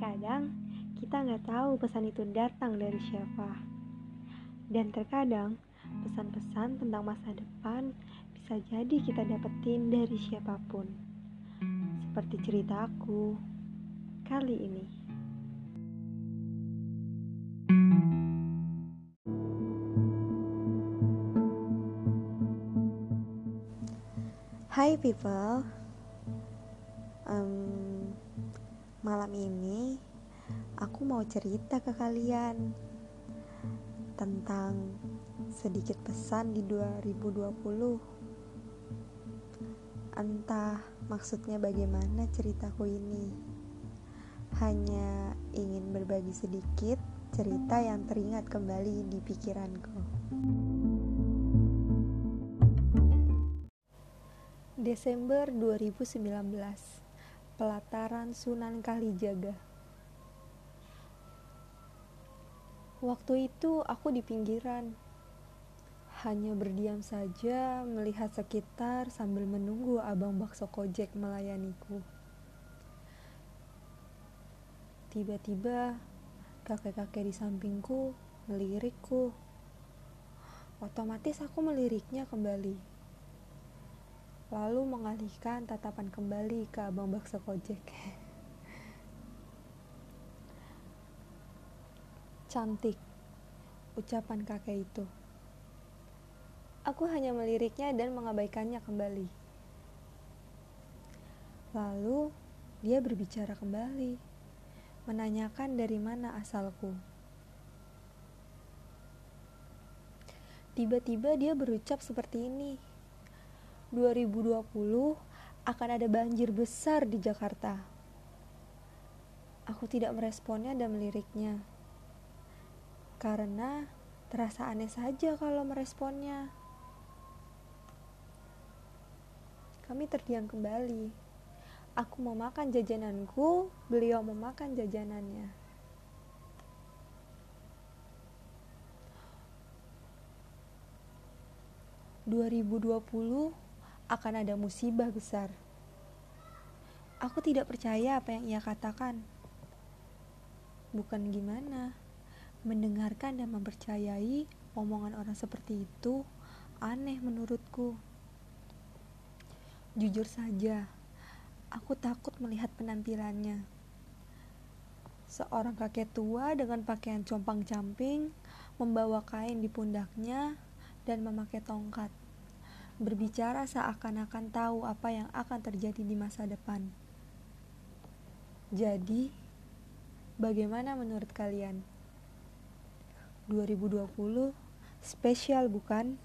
Terkadang kita nggak tahu pesan itu datang dari siapa. Dan terkadang pesan-pesan tentang masa depan bisa jadi kita dapetin dari siapa pun. Seperti ceritaku kali ini. Hai people, um, malam ini aku mau cerita ke kalian tentang sedikit pesan di 2020. Entah maksudnya bagaimana ceritaku ini. Hanya ingin berbagi sedikit cerita yang teringat kembali di pikiranku. Desember 2019 Pelataran Sunan Kalijaga. Waktu itu aku di pinggiran. Hanya berdiam saja melihat sekitar sambil menunggu abang bakso kojek melayaniku. Tiba-tiba kakek-kakek di sampingku melirikku. Otomatis aku meliriknya kembali lalu mengalihkan tatapan kembali ke abang bakso kojek. Cantik, ucapan kakek itu. Aku hanya meliriknya dan mengabaikannya kembali. Lalu dia berbicara kembali, menanyakan dari mana asalku. Tiba-tiba dia berucap seperti ini. 2020 akan ada banjir besar di Jakarta. Aku tidak meresponnya dan meliriknya. Karena terasa aneh saja kalau meresponnya. Kami terdiam kembali. Aku mau makan jajananku, beliau mau makan jajanannya. Dua ribu dua puluh akan ada musibah besar. Aku tidak percaya apa yang ia katakan. Bukan gimana, mendengarkan dan mempercayai omongan orang seperti itu aneh menurutku. Jujur saja, aku takut melihat penampilannya. Seorang kakek tua dengan pakaian compang-camping, membawa kain di pundaknya, dan memakai tongkat berbicara seakan-akan tahu apa yang akan terjadi di masa depan. Jadi, bagaimana menurut kalian? 2020 spesial bukan?